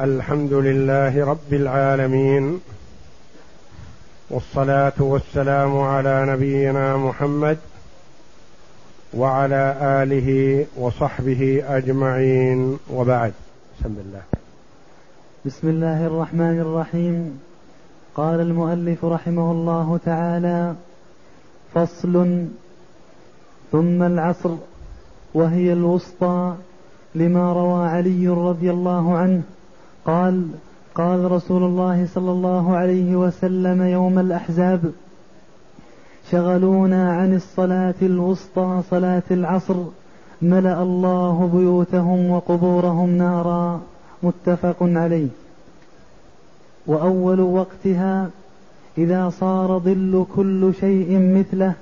الحمد لله رب العالمين والصلاة والسلام على نبينا محمد وعلى آله وصحبه أجمعين. وبعد بسم الله. بسم الله الرحمن الرحيم. قال المؤلف رحمه الله تعالى فصل ثم العصر وهي الوسطى لما روى علي رضي الله عنه. قال قال رسول الله صلى الله عليه وسلم يوم الأحزاب شغلونا عن الصلاة الوسطى صلاة العصر ملأ الله بيوتهم وقبورهم نارا متفق عليه. وأول وقتها إذا صار ظل كل شيء مثله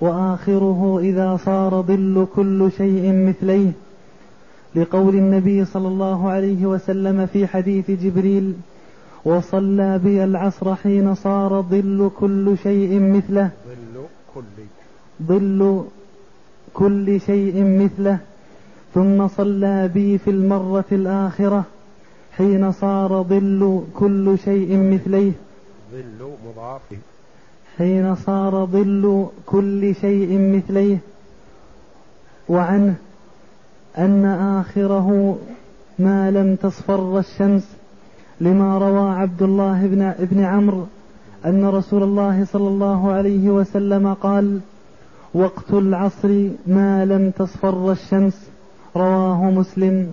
وآخره إذا صار ظل كل شيء مثليه لقول النبي صلى الله عليه وسلم في حديث جبريل وصلى بي العصر حين صار ظل كل شيء مثله. ظل كل. ظل كل شيء مثله. ثم صلى بي في المرة الآخرة حين صار ظل كل شيء مثليه. ظل مضاف. حين صار ظل كل شيء مثليه. وعنه أن آخره ما لم تصفر الشمس لما روى عبد الله بن ابن عمرو أن رسول الله صلى الله عليه وسلم قال وقت العصر ما لم تصفر الشمس رواه مسلم.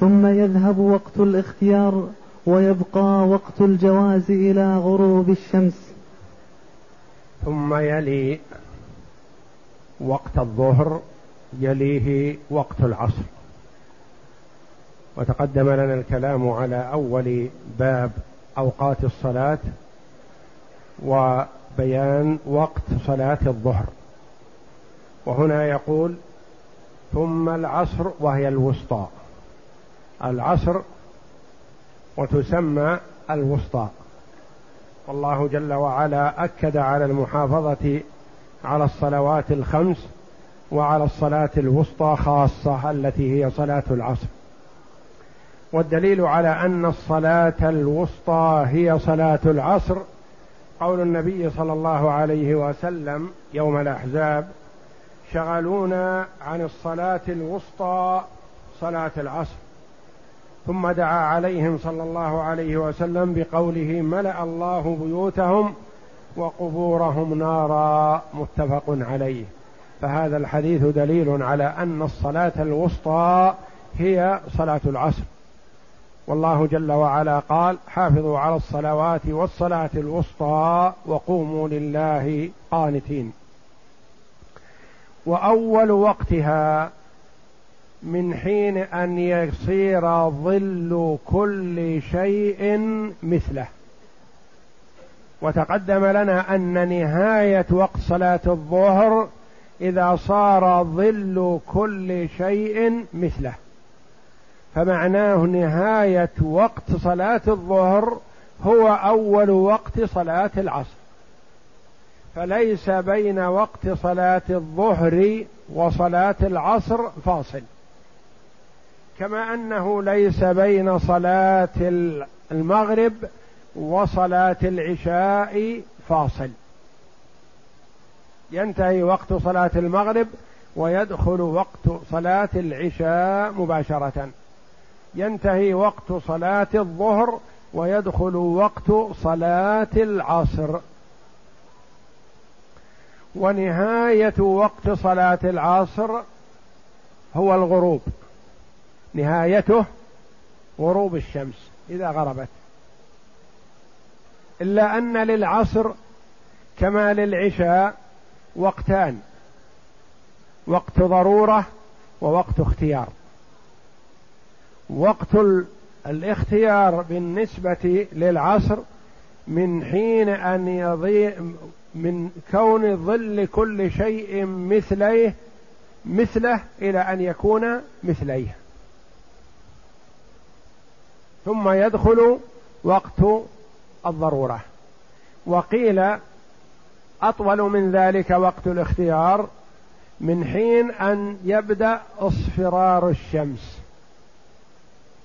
ثم يذهب وقت الاختيار ويبقى وقت الجواز إلى غروب الشمس. ثم يلي وقت الظهر يليه وقت العصر. وتقدم لنا الكلام على أول باب أوقات الصلاة وبيان وقت صلاة الظهر. وهنا يقول ثم العصر وهي الوسطى. العصر وتسمى الوسطى. والله جل وعلا أكد على المحافظة على الصلوات الخمس وعلى الصلاة الوسطى خاصة التي هي صلاة العصر. والدليل على أن الصلاة الوسطى هي صلاة العصر قول النبي صلى الله عليه وسلم يوم الأحزاب شغلونا عن الصلاة الوسطى صلاة العصر. ثم دعا عليهم صلى الله عليه وسلم بقوله ملأ الله بيوتهم وقبورهم نارا. متفق عليه. فهذا الحديث دليل على أن الصلاة الوسطى هي صلاة العصر. والله جل وعلا قال حافظوا على الصلوات والصلاة الوسطى وقوموا لله قانتين. وأول وقتها من حين أن يصير ظل كل شيء مثله. وتقدم لنا أن نهاية وقت صلاة الظهر إذا صار ظل كل شيء مثله. فمعناه نهاية وقت صلاة الظهر هو أول وقت صلاة العصر. فليس بين وقت صلاة الظهر وصلاة العصر فاصل. كما أنه ليس بين صلاة المغرب وصلاة العشاء فاصل. ينتهي وقت صلاة المغرب ويدخل وقت صلاة العشاء مباشرة. ينتهي وقت صلاة الظهر ويدخل وقت صلاة العصر. ونهاية وقت صلاة العصر هو الغروب. نهايته غروب الشمس إذا غربت. إلا أن للعصر كما للعشاء وقتان وقت ضرورة ووقت اختيار. وقت الاختيار بالنسبة للعصر من حين أن يضيع من كون ظل كل شيء مثليه مثله إلى أن يكون مثليه. ثم يدخل وقت الضرورة. وقيل أطول من ذلك وقت الاختيار من حين أن يبدأ اصفرار الشمس.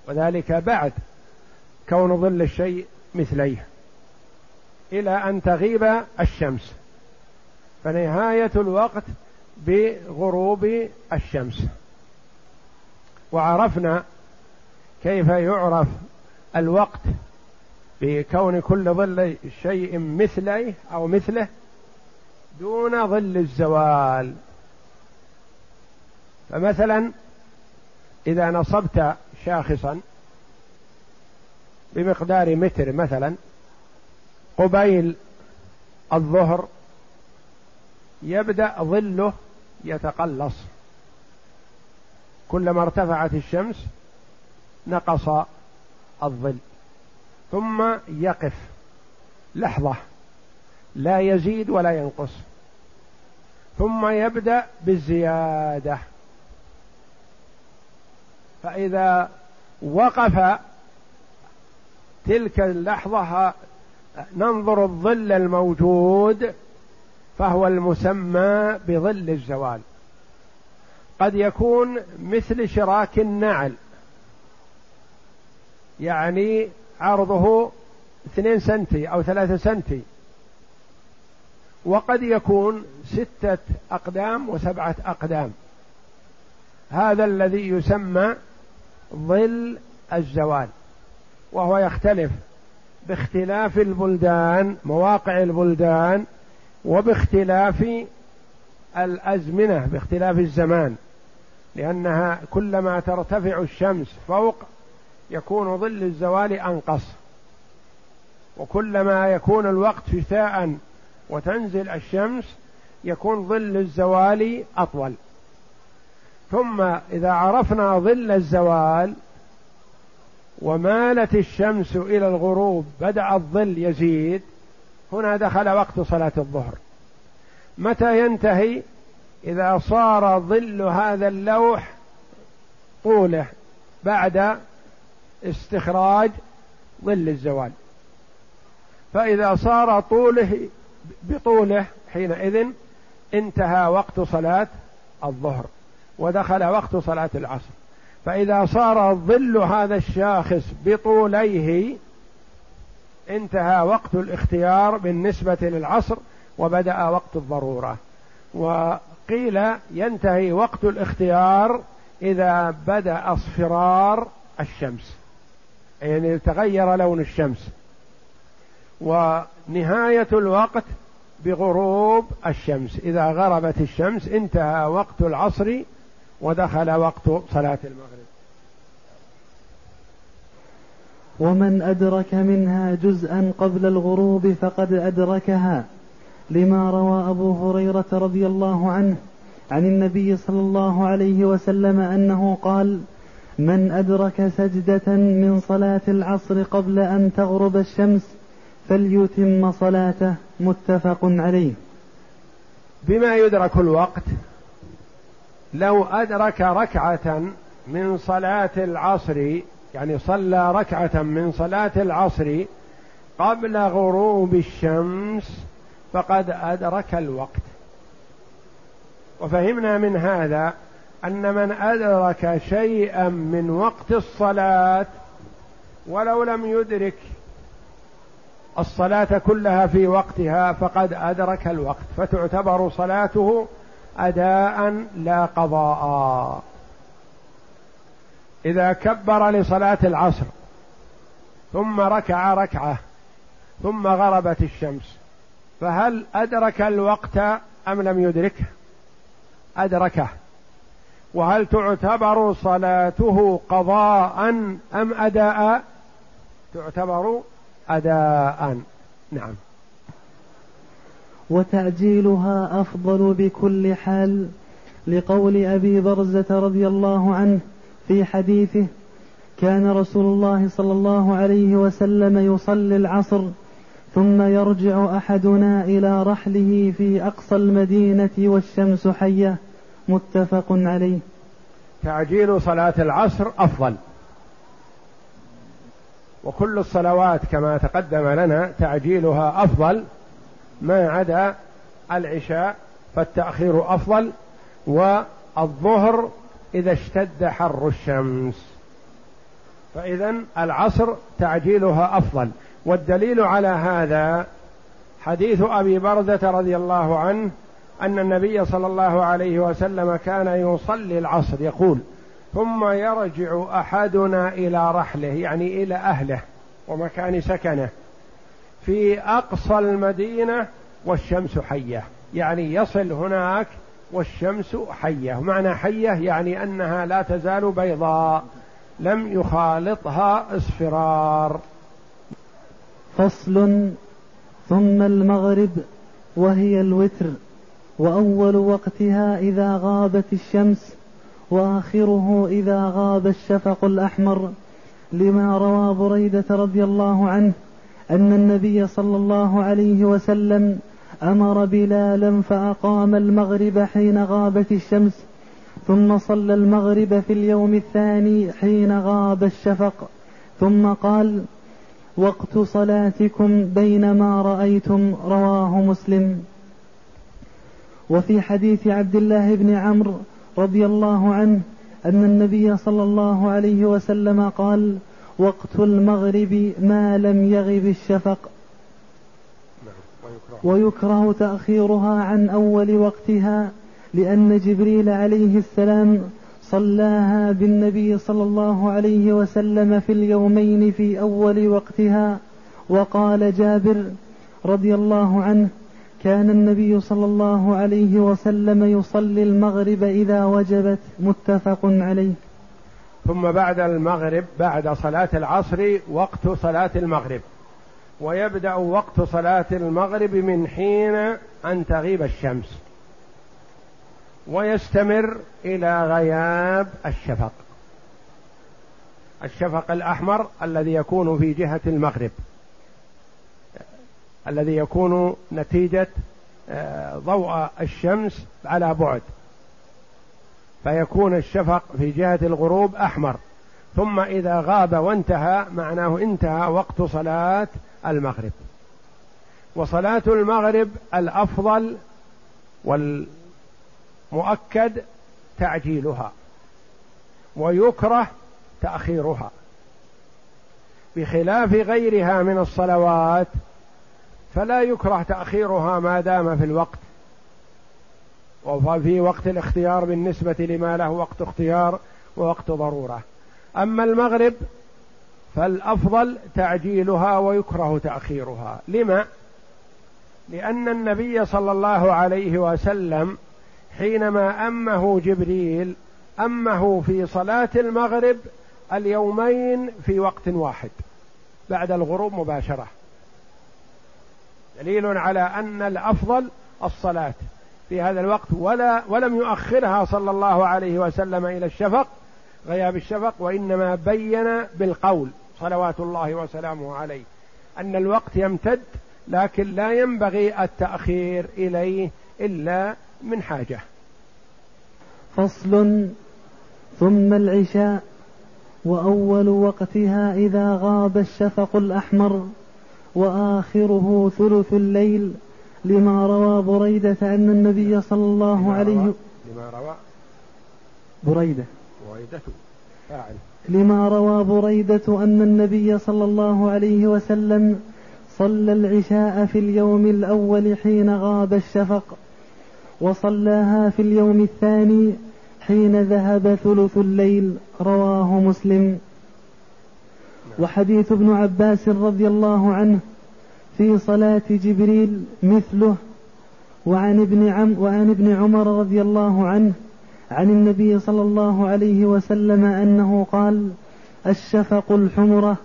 وذلك بعد كون ظل الشيء مثليه إلى أن تغيب الشمس. فنهاية الوقت بغروب الشمس. وعرفنا كيف يعرف الوقت بكون كل ظل شيء مثليه أو مثله دون ظل الزوال. فمثلا إذا نصبت شاخصا بمقدار متر مثلا قبيل الظهر يبدأ ظله يتقلص. كلما ارتفعت الشمس نقص الظل ثم يقف. لحظة. لا يزيد ولا ينقص. ثم يبدأ بالزيادة. فإذا وقف تلك اللحظة ننظر الظل الموجود فهو المسمى بظل الزوال. قد يكون مثل شراك النعل. يعني عرضه اثنين سنتي أو ثلاثة سنتي. وقد يكون ستة أقدام وسبعة أقدام. هذا الذي يسمى ظل الزوال وهو يختلف باختلاف البلدان مواقع البلدان وباختلاف الأزمنة باختلاف الزمان لأنها كلما ترتفع الشمس فوق يكون ظل الزوال أنقص. وكلما يكون الوقت شتاء وتنزل الشمس يكون ظل الزوال أطول. ثم إذا عرفنا ظل الزوال ومالت الشمس إلى الغروب بدأ الظل يزيد هنا دخل وقت صلاة الظهر. متى ينتهي؟ إذا صار ظل هذا اللوح طوله بعد استخراج ظل الزوال. فإذا صار طوله بطوله حينئذ انتهى وقت صلاة الظهر ودخل وقت صلاة العصر. فإذا صار ظل هذا الشاخص بطوليه انتهى وقت الاختيار بالنسبة للعصر وبدأ وقت الضرورة. وقيل ينتهي وقت الاختيار إذا بدأ اصفرار الشمس يعني تغير لون الشمس. ونهاية الوقت بغروب الشمس. إذا غربت الشمس انتهى وقت العصر ودخل وقت صلاة المغرب. ومن أدرك منها جزءا قبل الغروب فقد أدركها لما روى أبو هريرة رضي الله عنه عن النبي صلى الله عليه وسلم أنه قال من أدرك سجدة من صلاة العصر قبل أن تغرب الشمس فليتم صلاته متفق عليه. بما يدرك الوقت لو أدرك ركعة من صلاة العصر يعني صلى ركعة من صلاة العصر قبل غروب الشمس فقد أدرك الوقت. وفهمنا من هذا أن من أدرك شيئا من وقت الصلاة ولو لم يدرك الصلاة كلها في وقتها فقد أدرك الوقت فتعتبر صلاته أداء لا قضاء إذا كبر لصلاة العصر ثم ركع ركعة ثم غربت الشمس فهل أدرك الوقت أم لم يدركه؟ أدركه وهل تعتبر صلاته قضاء أم أداء؟ تعتبر أداء. نعم. وتعجيلها أفضل بكل حال لقول أبي برزة رضي الله عنه في حديثه كان رسول الله صلى الله عليه وسلم يصلي العصر ثم يرجع أحدنا إلى رحله في أقصى المدينة والشمس حية. متفق عليه. تعجيل صلاة العصر أفضل. وكل الصلوات كما تقدم لنا تعجيلها أفضل ما عدا العشاء فالتأخير أفضل والظهر إذا اشتد حر الشمس. فإذا العصر تعجيلها أفضل. والدليل على هذا حديث أبي بردة رضي الله عنه أن النبي صلى الله عليه وسلم كان يصلي العصر يقول ثم يرجع أحدنا إلى رحله يعني إلى أهله ومكان سكنه في أقصى المدينة والشمس حية يعني يصل هناك والشمس حية. معنى حية يعني أنها لا تزال بيضاء لم يخالطها اصفرار. فصل ثم المغرب وهي الوتر وأول وقتها إذا غابت الشمس وآخره إذا غاب الشفق الأحمر لما روى بريدة رضي الله عنه أن النبي صلى الله عليه وسلم أمر بلالا فأقام المغرب حين غابت الشمس ثم صلى المغرب في اليوم الثاني حين غاب الشفق ثم قال وقت صلاتكم بينما رأيتم رواه مسلم وفي حديث عبد الله بن عمرو رضي الله عنه أن النبي صلى الله عليه وسلم قال وقت المغرب ما لم يغب الشفق. ويكره تأخيرها عن أول وقتها لأن جبريل عليه السلام صلاها بالنبي صلى الله عليه وسلم في اليومين في أول وقتها وقال جابر رضي الله عنه كان النبي صلى الله عليه وسلم يصلي المغرب إذا وجبت متفق عليه. ثم بعد المغرب بعد صلاة العصر وقت صلاة المغرب. ويبدأ وقت صلاة المغرب من حين أن تغيب الشمس. ويستمر إلى غياب الشفق. الشفق الأحمر الذي يكون في جهة المغرب. الذي يكون نتيجة آه، ضوء الشمس على بعد. فيكون الشفق في جهة الغروب أحمر. ثم إذا غاب وانتهى معناه انتهى وقت صلاة المغرب. وصلاة المغرب الأفضل وال مؤكد تعجيلها. ويكره تأخيرها. بخلاف غيرها من الصلوات فلا يكره تأخيرها ما دام في الوقت. وفي وقت الاختيار بالنسبة لما له وقت اختيار ووقت ضرورة. أما المغرب فالأفضل تعجيلها ويكره تأخيرها. لما؟ لأن النبي صلى الله عليه وسلم حينما أمه جبريل أمه في صلاة المغرب اليومين في وقت واحد بعد الغروب مباشرة. دليل على أن الأفضل الصلاة في هذا الوقت ولا ولم يؤخرها صلى الله عليه وسلم إلى الشفق غياب الشفق وإنما بين بالقول صلوات الله وسلامه عليه. أن الوقت يمتد لكن لا ينبغي التأخير إليه إلا من حاجة. فصل ثم العشاء وأول وقتها إذا غاب الشفق الأحمر. وآخره ثلث الليل لما روى بريدة أن النبي صلى الله عليه لما روى بريدة. بريدة. فاعل. لما روى بريدة أن النبي صلى الله عليه وسلم صلى العشاء في اليوم الأول حين غاب الشفق وصلاها في اليوم الثاني حين ذهب ثلث الليل رواه مسلم. وحديث ابن عباس رضي الله عنه في صلاة جبريل مثله وعن ابن عم وعن ابن عمر رضي الله عنه عن النبي صلى الله عليه وسلم أنه قال الشفق الحمرة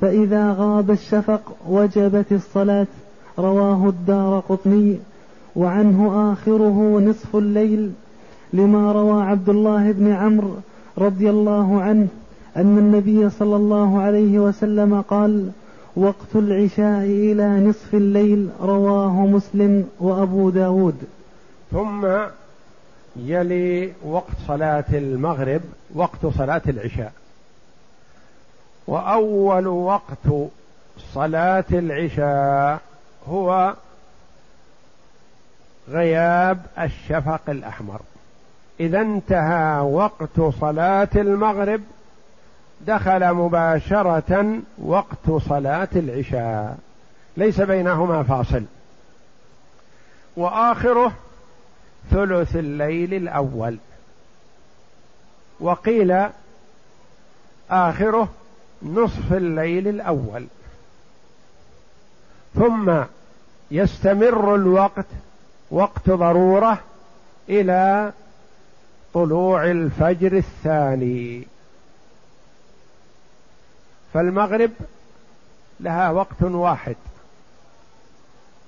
فإذا غاب الشفق وجبت الصلاة رواه الدار قطني وعنه آخره نصف الليل لما روى عبد الله بن عمرو رضي الله عنه أن النبي صلى الله عليه وسلم قال وقت العشاء إلى نصف الليل رواه مسلم وأبو داود. ثم يلي وقت صلاة المغرب وقت صلاة العشاء. وأول وقت صلاة العشاء هو غياب الشفق الأحمر. إذا انتهى وقت صلاة المغرب دخل مباشرة وقت صلاة العشاء. ليس بينهما فاصل. وآخره ثلث الليل الأول. وقيل آخره نصف الليل الأول. ثم يستمر الوقت وقت ضرورة إلى طلوع الفجر الثاني. فالمغرب لها وقت واحد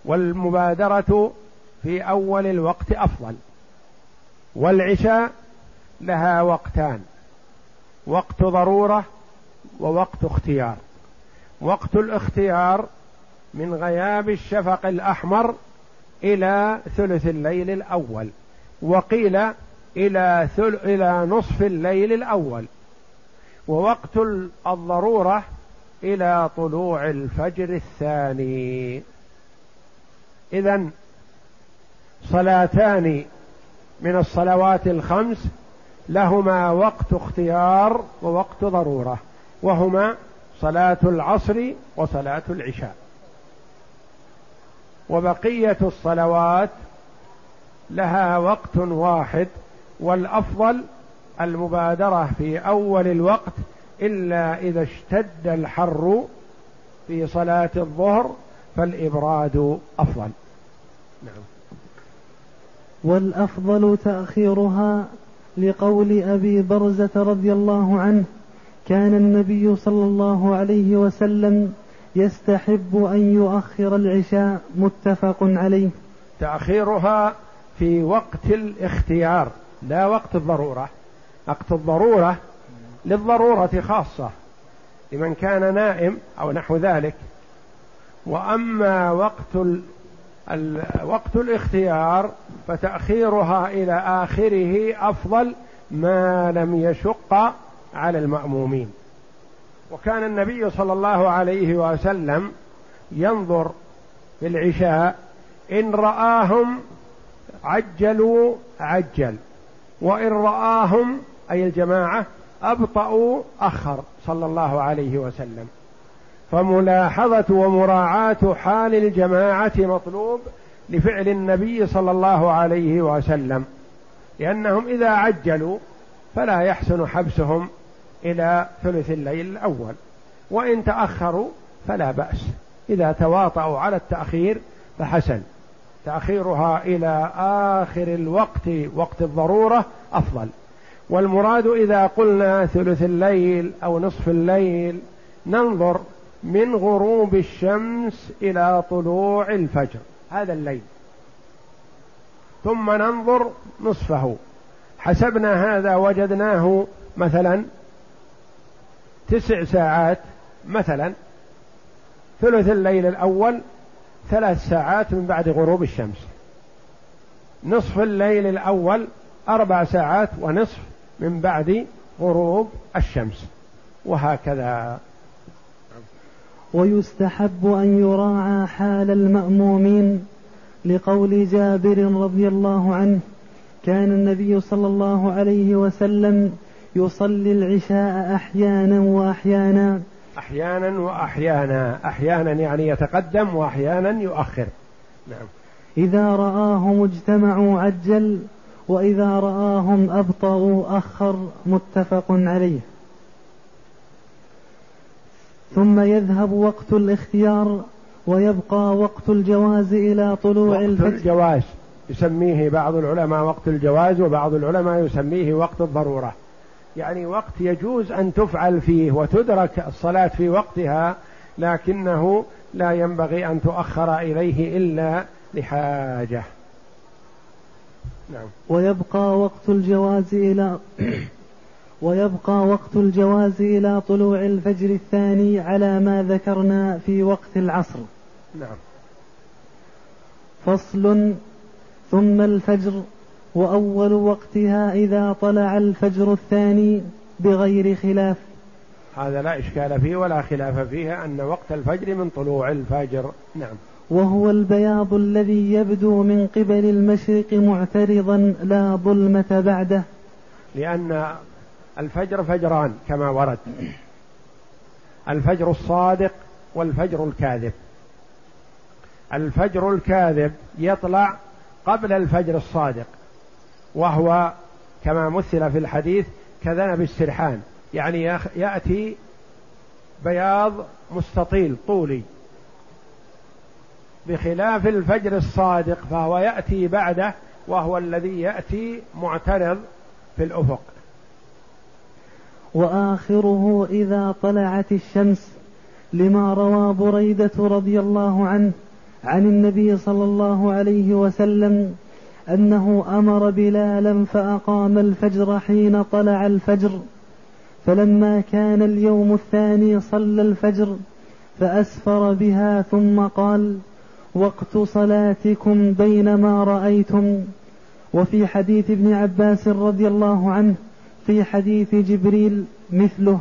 والمبادرة في أول الوقت أفضل والعشاء لها وقتان وقت ضرورة ووقت اختيار. وقت الاختيار من غياب الشفق الأحمر إلى ثلث الليل الأول وقيل إلى ثل إلى نصف الليل الأول. ووقت الضرورة إلى طلوع الفجر الثاني. اذا صلاتان من الصلوات الخمس لهما وقت اختيار ووقت ضرورة وهما صلاة العصر وصلاة العشاء. وبقية الصلوات لها وقت واحد والأفضل المبادرة في أول الوقت إلا إذا اشتد الحر في صلاة الظهر فالإبراد أفضل. نعم. والأفضل تأخيرها لقول أبي برزة رضي الله عنه كان النبي صلى الله عليه وسلم يستحب أن يؤخر العشاء متفق عليه. تأخيرها في وقت الاختيار لا وقت الضرورة. وقت الضرورة للضرورة خاصة لمن كان نائم أو نحو ذلك. وأما وقت ال... ال... وقت الاختيار فتأخيرها إلى آخره أفضل ما لم يشق على المأمومين. وكان النبي صلى الله عليه وسلم ينظر في العشاء إن رآهم عجلوا عجل وإن رآهم أي الجماعة أبطأوا أخر صلى الله عليه وسلم. فملاحظة ومراعاة حال الجماعة مطلوب لفعل النبي صلى الله عليه وسلم. لأنهم إذا عجلوا فلا يحسن حبسهم إلى ثلث الليل الأول. وإن تأخروا فلا بأس. إذا تواطؤوا على التأخير فحسن. تأخيرها إلى آخر الوقت وقت الضرورة أفضل. والمراد إذا قلنا ثلث الليل أو نصف الليل ننظر من غروب الشمس إلى طلوع الفجر هذا الليل. ثم ننظر نصفه. حسبنا هذا وجدناه مثلا تسع ساعات مثلا ثلث الليل الأول ثلاث ساعات من بعد غروب الشمس. نصف الليل الأول أربع ساعات ونصف من بعد غروب الشمس وهكذا. ويستحب أن يراعى حال المأمومين لقول جابر رضي الله عنه كان النبي صلى الله عليه وسلم يصلي العشاء أحيانا وأحيانا. أحيانا وأحيانا. أحيانا يعني يتقدم وأحيانا يؤخر. نعم. إذا رآهم اجتمعوا عجل وإذا رآهم أبطأوا أخر متفق عليه. ثم يذهب وقت الاختيار ويبقى وقت الجواز إلى طلوع وقت الفجر الجواز. يسميه بعض العلماء وقت الجواز وبعض العلماء يسميه وقت الضرورة. يعني وقت يجوز أن تفعل فيه وتدرك الصلاة في وقتها لكنه لا ينبغي أن تؤخر إليه إلا لحاجة. نعم. ويبقى وقت الجواز إلى ويبقى وقت الجواز إلى طلوع الفجر الثاني على ما ذكرنا في وقت العصر. نعم. فصل ثم الفجر وأول وقتها إذا طلع الفجر الثاني بغير خلاف. هذا لا إشكال فيه ولا خلاف فيه أن وقت الفجر من طلوع الفجر. نعم. وهو البياض الذي يبدو من قبل المشرق معترضا لا ظلمة بعده. لأن الفجر فجران كما ورد. الفجر الصادق والفجر الكاذب. الفجر الكاذب يطلع قبل الفجر الصادق وهو كما مثل في الحديث كذنب السرحان. يعني يأتي بياض مستطيل طولي. بخلاف الفجر الصادق فهو يأتي بعده وهو الذي يأتي معترض في الأفق. وآخره إذا طلعت الشمس لما روى بريدة رضي الله عنه عن النبي صلى الله عليه وسلم أنه أمر بلالا فأقام الفجر حين طلع الفجر فلما كان اليوم الثاني صلى الفجر فأسفر بها ثم قال وقت صلاتكم بينما رأيتم. وفي حديث ابن عباس رضي الله عنه في حديث جبريل مثله.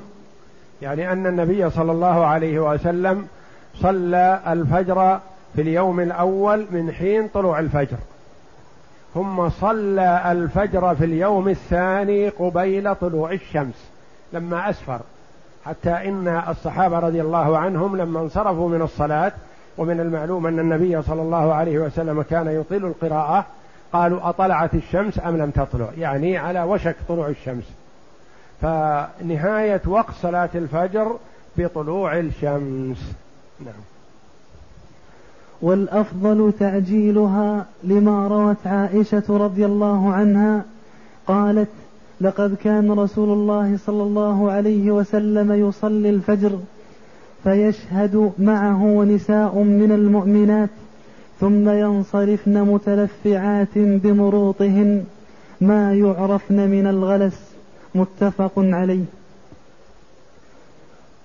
يعني أن النبي صلى الله عليه وسلم صلى الفجر في اليوم الأول من حين طلوع الفجر. ثم صلى الفجر في اليوم الثاني قبيل طلوع الشمس لما أسفر. حتى إن الصحابة رضي الله عنهم لما انصرفوا من الصلاة ومن المعلوم أن النبي صلى الله عليه وسلم كان يطيل القراءة. قالوا أطلعت الشمس أم لم تطلع؟ يعني على وشك طلوع الشمس. فنهاية وقت صلاة الفجر بطلوع الشمس. نعم. والأفضل تعجيلها لما روت عائشة رضي الله عنها قالت لقد كان رسول الله صلى الله عليه وسلم يصلي الفجر فيشهد معه نساء من المؤمنات ثم ينصرفن متلفعات بمروطهن ما يعرفن من الغلس متفق عليه.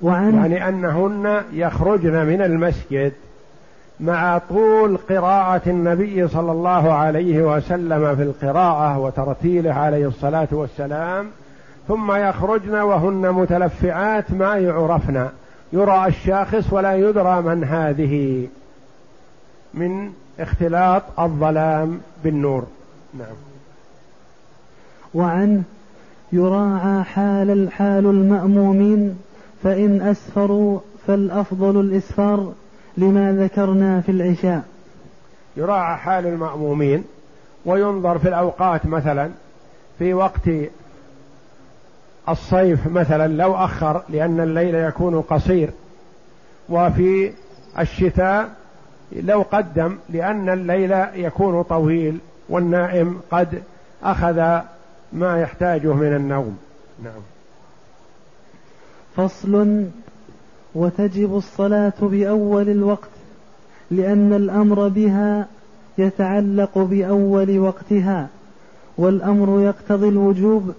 وعن يعني أنهن يخرجن من المسجد مع طول قراءة النبي صلى الله عليه وسلم في القراءة وترتيله عليه الصلاة والسلام ثم يخرجن وهن متلفعات ما يعرفن. يرى الشاخص ولا يدرى من هذه من اختلاط الظلام بالنور. نعم. وعن يراعى حال حال المأمومين فإن أسفروا فالأفضل الإسفار لما ذكرنا في العشاء. يراعى حال المأمومين وينظر في الأوقات مثلا في وقت الصيف مثلا لو أخر لأن الليل يكون قصير. وفي الشتاء لو قدم لأن الليل يكون طويل والنائم قد أخذ ما يحتاجه من النوم. نعم. فصل وتجب الصلاة بأول الوقت لأن الأمر بها يتعلق بأول وقتها والأمر يقتضي الوجوب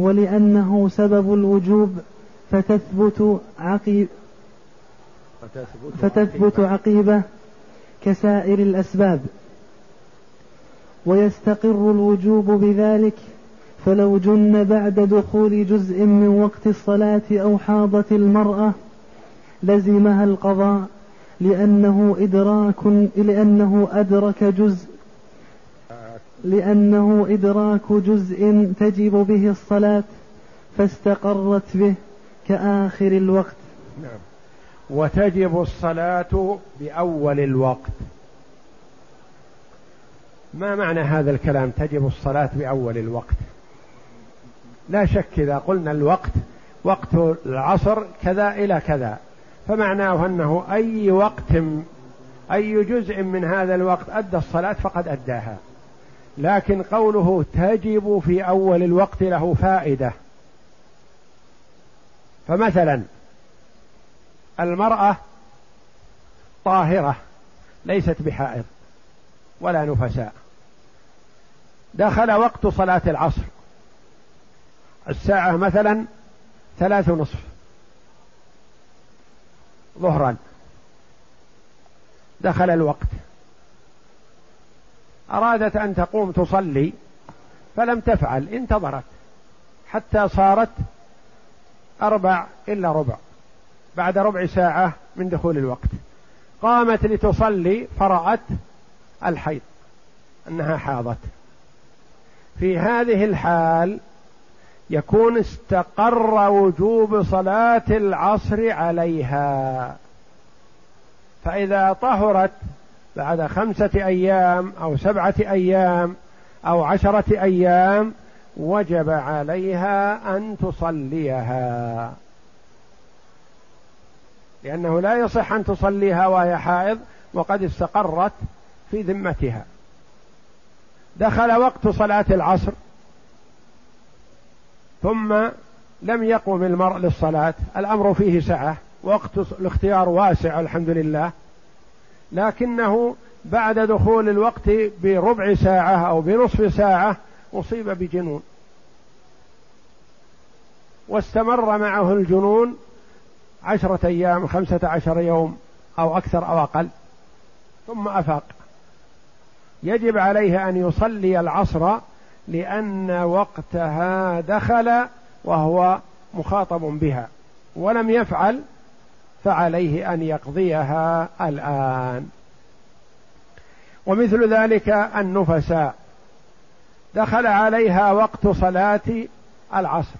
ولأنه سبب الوجوب فتثبت عقيب فتثبت عقيبة كسائر الأسباب. ويستقر الوجوب بذلك فلو جن بعد دخول جزء من وقت الصلاة أو حاضت المرأة لزمها القضاء لأنه إدراك لأنه أدرك جزء لأنه إدراك جزء تجب به الصلاة فاستقرت به كآخر الوقت. نعم. وتجب الصلاة بأول الوقت. ما معنى هذا الكلام؟ تجب الصلاة بأول الوقت. لا شك إذا قلنا الوقت وقت العصر كذا إلى كذا. فمعناه أنه أي وقت أي جزء من هذا الوقت أدى الصلاة فقد أداها. لكن قوله تجب في أول الوقت له فائدة. فمثلا المرأة طاهرة ليست بحائض ولا نفساء. دخل وقت صلاة العصر. الساعة مثلا ثلاث نصف ظهرا. دخل الوقت. أرادت أن تقوم تصلي فلم تفعل انتظرت حتى صارت أربع إلا ربع بعد ربع ساعة من دخول الوقت. قامت لتصلي فرأت الحيض أنها حاضت. في هذه الحال يكون استقر وجوب صلاة العصر عليها. فإذا طهرت بعد خمسة أيام أو سبعة أيام أو عشرة أيام وجب عليها أن تصليها. لأنه لا يصح أن تصليها وهي حائض وقد استقرت في ذمتها. دخل وقت صلاة العصر ثم لم يقم المرء للصلاة الأمر فيه سعة وقت الاختيار واسع الحمد لله. لكنه بعد دخول الوقت بربع ساعة أو بنصف ساعة أصيب بجنون. واستمر معه الجنون عشرة أيام خمسة عشر يوم أو أكثر أو أقل. ثم أفاق. يجب عليه أن يصلي العصر لأن وقتها دخل وهو مخاطب بها ولم يفعل فعليه أن يقضيها الآن. ومثل ذلك النفساء. دخل عليها وقت صلاة العصر.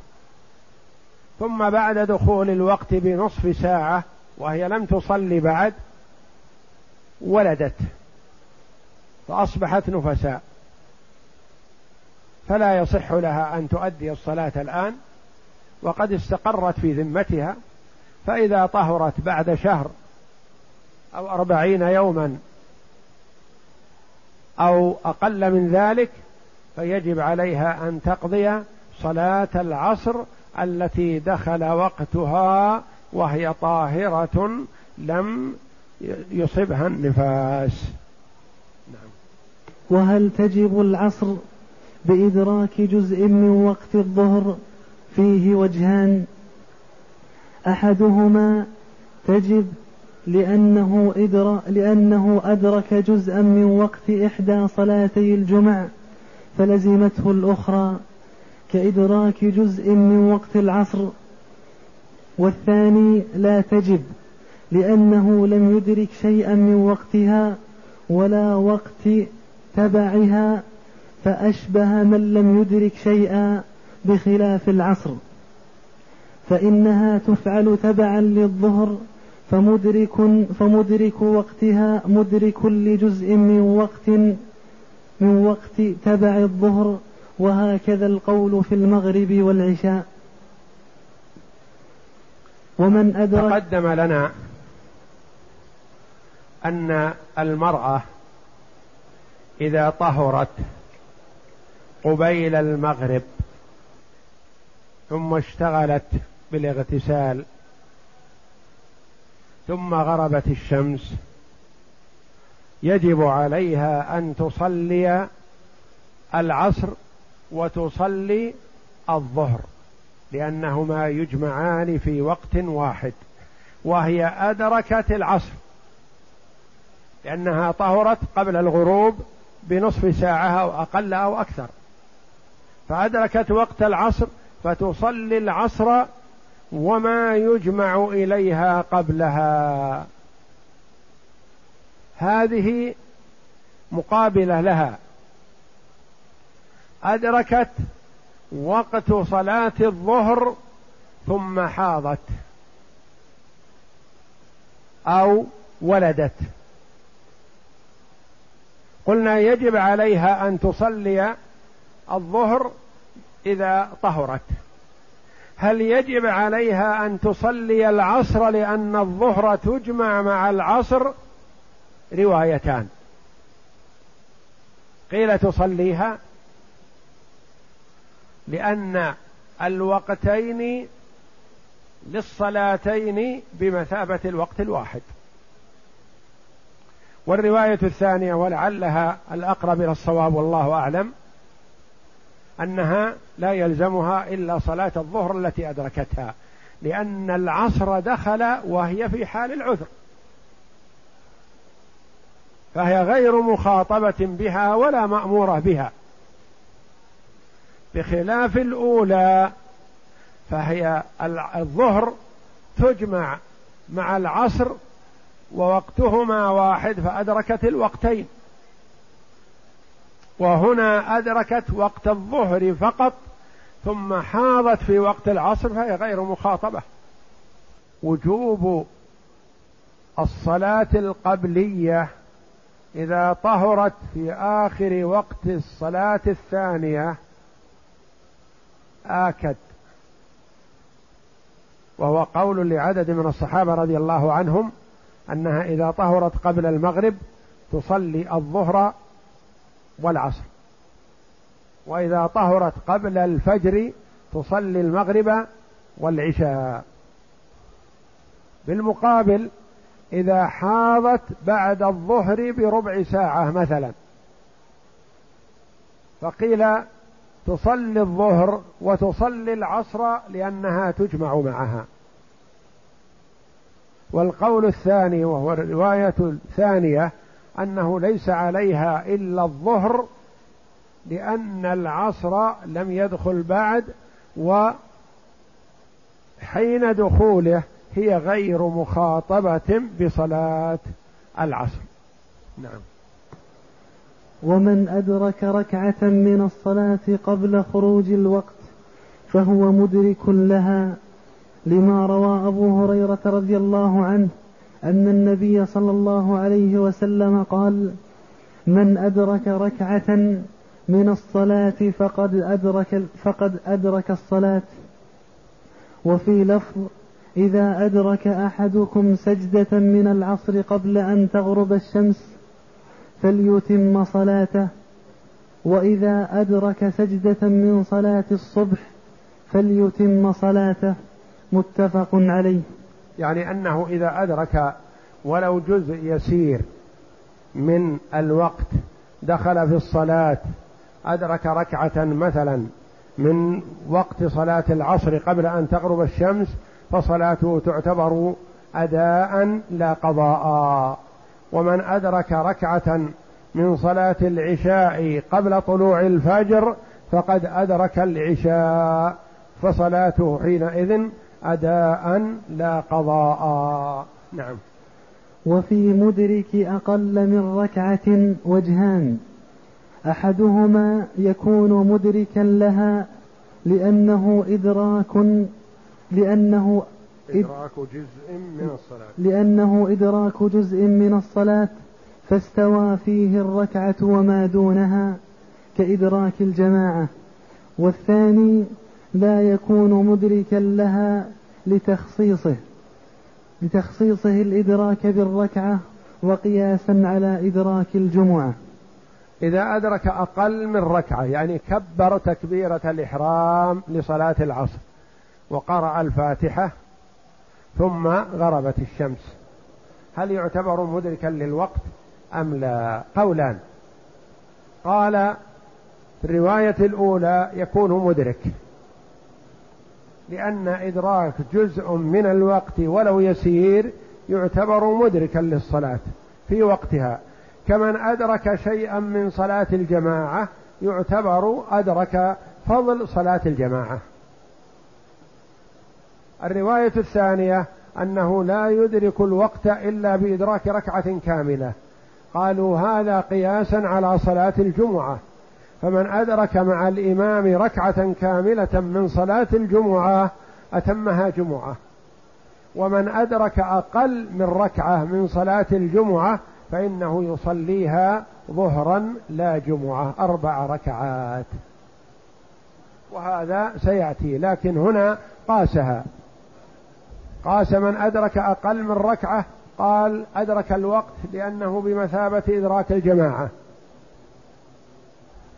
ثم بعد دخول الوقت بنصف ساعة وهي لم تصلي بعد ولدت. فأصبحت نفساء. فلا يصح لها أن تؤدي الصلاة الآن وقد استقرت في ذمتها. فإذا طهرت بعد شهر أو أربعين يوما أو أقل من ذلك فيجب عليها أن تقضي صلاة العصر التي دخل وقتها وهي طاهرة لم يصبها النفاس نعم. وهل تجب العصر بإدراك جزء من وقت الظهر فيه وجهان أحدهما تجب لأنه, إدرا لأنه أدرك جزءا من وقت إحدى صلاتي الجمع فلزمته الأخرى كإدراك جزء من وقت العصر. والثاني لا تجب لأنه لم يدرك شيئا من وقتها ولا وقت تبعها فأشبه من لم يدرك شيئا بخلاف العصر. فإنها تفعل تبعا للظهر فمدرك فمدرك وقتها مدرك لجزء من وقت من وقت تبع الظهر وهكذا القول في المغرب والعشاء. ومن أدرك تقدم لنا أن المرأة إذا طهرت قبيل المغرب ثم اشتغلت بالاغتسال ثم غربت الشمس. يجب عليها أن تصلي العصر وتصلي الظهر لأنهما يجمعان في وقت واحد وهي أدركت العصر لأنها طهرت قبل الغروب بنصف ساعة أو أقل أو أكثر. فأدركت وقت العصر فتصلي العصر وما يجمع إليها قبلها. هذه مقابلة لها. أدركت وقت صلاة الظهر ثم حاضت. أو ولدت. قلنا يجب عليها أن تصلي الظهر إذا طهرت. هل يجب عليها أن تصلي العصر لأن الظهر تجمع مع العصر؟ روايتان. قيل تصليها لأن الوقتين للصلاتين بمثابة الوقت الواحد. والرواية الثانية ولعلها الأقرب إلى الصواب والله أعلم. أنها لا يلزمها إلا صلاة الظهر التي أدركتها لأن العصر دخل وهي في حال العذر. فهي غير مخاطبة بها ولا مأمورة بها. بخلاف الأولى فهي الظهر تجمع مع العصر ووقتهما واحد فأدركت الوقتين. وهنا أدركت وقت الظهر فقط ثم حاضت في وقت العصر فهي غير مخاطبة. وجوب الصلاة القبلية إذا طهرت في آخر وقت الصلاة الثانية آكد. وهو قول لعدد من الصحابة رضي الله عنهم أنها إذا طهرت قبل المغرب تصلي الظهر والعصر. وإذا طهرت قبل الفجر تصلي المغرب والعشاء. بالمقابل إذا حاضت بعد الظهر بربع ساعة مثلا. فقيل تصلي الظهر وتصلي العصر لأنها تجمع معها. والقول الثاني وهو الرواية الثانية أنه ليس عليها إلا الظهر لأن العصر لم يدخل بعد وحين دخوله هي غير مخاطبة بصلاة العصر. نعم. ومن أدرك ركعة من الصلاة قبل خروج الوقت فهو مدرك لها لما روى أبو هريرة رضي الله عنه أن النبي صلى الله عليه وسلم قال من أدرك ركعة من الصلاة فقد أدرك فقد أدرك الصلاة. وفي لفظ إذا أدرك أحدكم سجدة من العصر قبل أن تغرب الشمس فليتم صلاته وإذا أدرك سجدة من صلاة الصبح فليتم صلاته. متفق عليه. يعني أنه إذا أدرك ولو جزء يسير من الوقت دخل في الصلاة أدرك ركعة مثلا من وقت صلاة العصر قبل أن تغرب الشمس فصلاته تعتبر أداء لا قضاء. ومن أدرك ركعة من صلاة العشاء قبل طلوع الفجر فقد أدرك العشاء فصلاته حينئذ أداء لا قضاء. نعم. وفي مدرك أقل من ركعة وجهان أحدهما يكون مدركا لها لأنه إدراك لأنه إدراك جزء من الصلاة. لأنه إدراك جزء من الصلاة فاستوى فيه الركعة وما دونها كإدراك الجماعة. والثاني لا يكون مدركا لها لتخصيصه لتخصيصه الإدراك بالركعة وقياسا على إدراك الجمعة. إذا أدرك أقل من ركعة يعني كبر تكبيرة الإحرام لصلاة العصر وقرأ الفاتحة ثم غربت الشمس هل يعتبر مدركا للوقت أم لا؟ قولان. قال في الرواية الأولى يكون مدرك. لأن إدراك جزء من الوقت ولو يسير يعتبر مدركا للصلاة في وقتها. كمن أدرك شيئا من صلاة الجماعة يعتبر أدرك فضل صلاة الجماعة. الرواية الثانية أنه لا يدرك الوقت إلا بإدراك ركعة كاملة. قالوا هذا قياسا على صلاة الجمعة. فمن أدرك مع الإمام ركعة كاملة من صلاة الجمعة أتمها جمعة. ومن أدرك أقل من ركعة من صلاة الجمعة فإنه يصليها ظهرا لا جمعة أربع ركعات. وهذا سيأتي لكن هنا قاسها. قاس من أدرك أقل من ركعة قال أدرك الوقت لأنه بمثابة إدراك الجماعة.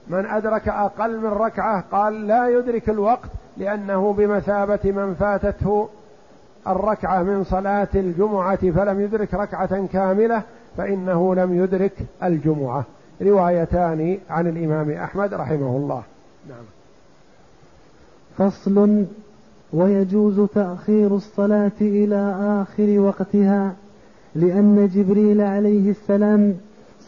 من أدرك أقل من ركعة قال لا يدرك الوقت لأنه بمثابة من فاتته الركعة من صلاة الجمعة فلم يدرك ركعة كاملة فإنه لم يدرك الجمعة. روايتان عن الإمام أحمد رحمه الله. نعم. فصل ويجوز تأخير الصلاة إلى آخر وقتها لأن جبريل عليه السلام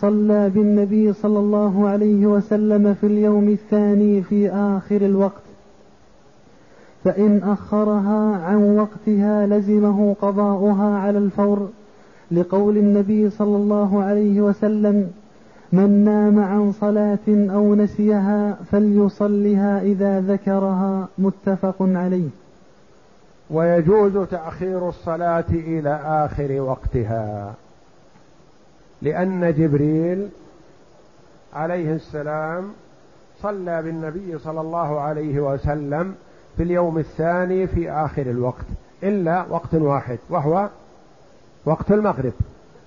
صلى بالنبي صلى الله عليه وسلم في اليوم الثاني في آخر الوقت. فإن أخرها عن وقتها لزمه قضاؤها على الفور لقول النبي صلى الله عليه وسلم من نام عن صلاة أو نسيها فليصلها إذا ذكرها متفق عليه. ويجوز تأخير الصلاة إلى آخر وقتها. لأن جبريل عليه السلام صلى بالنبي صلى الله عليه وسلم في اليوم الثاني في آخر الوقت إلا وقت واحد وهو وقت المغرب.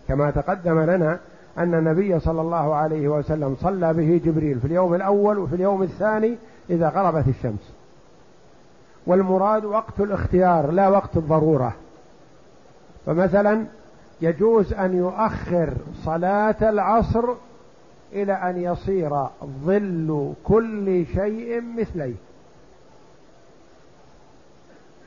كما تقدم لنا أن النبي صلى الله عليه وسلم صلى به جبريل في اليوم الأول وفي اليوم الثاني إذا غربت الشمس. والمراد وقت الاختيار لا وقت الضرورة. فمثلا يجوز أن يؤخر صلاة العصر إلى أن يصير ظل كل شيء مثليه.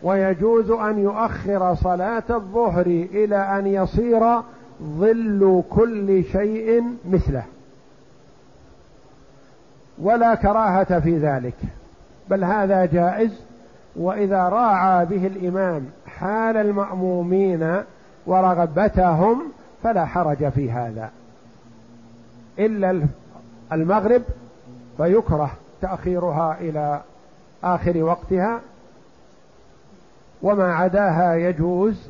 ويجوز أن يؤخر صلاة الظهر إلى أن يصير ظل كل شيء مثله. ولا كراهة في ذلك بل هذا جائز. وإذا راعى به الإمام حال المأمومين ورغبتهم فلا حرج في هذا. إلا المغرب فيكره تأخيرها إلى آخر وقتها وما عداها يجوز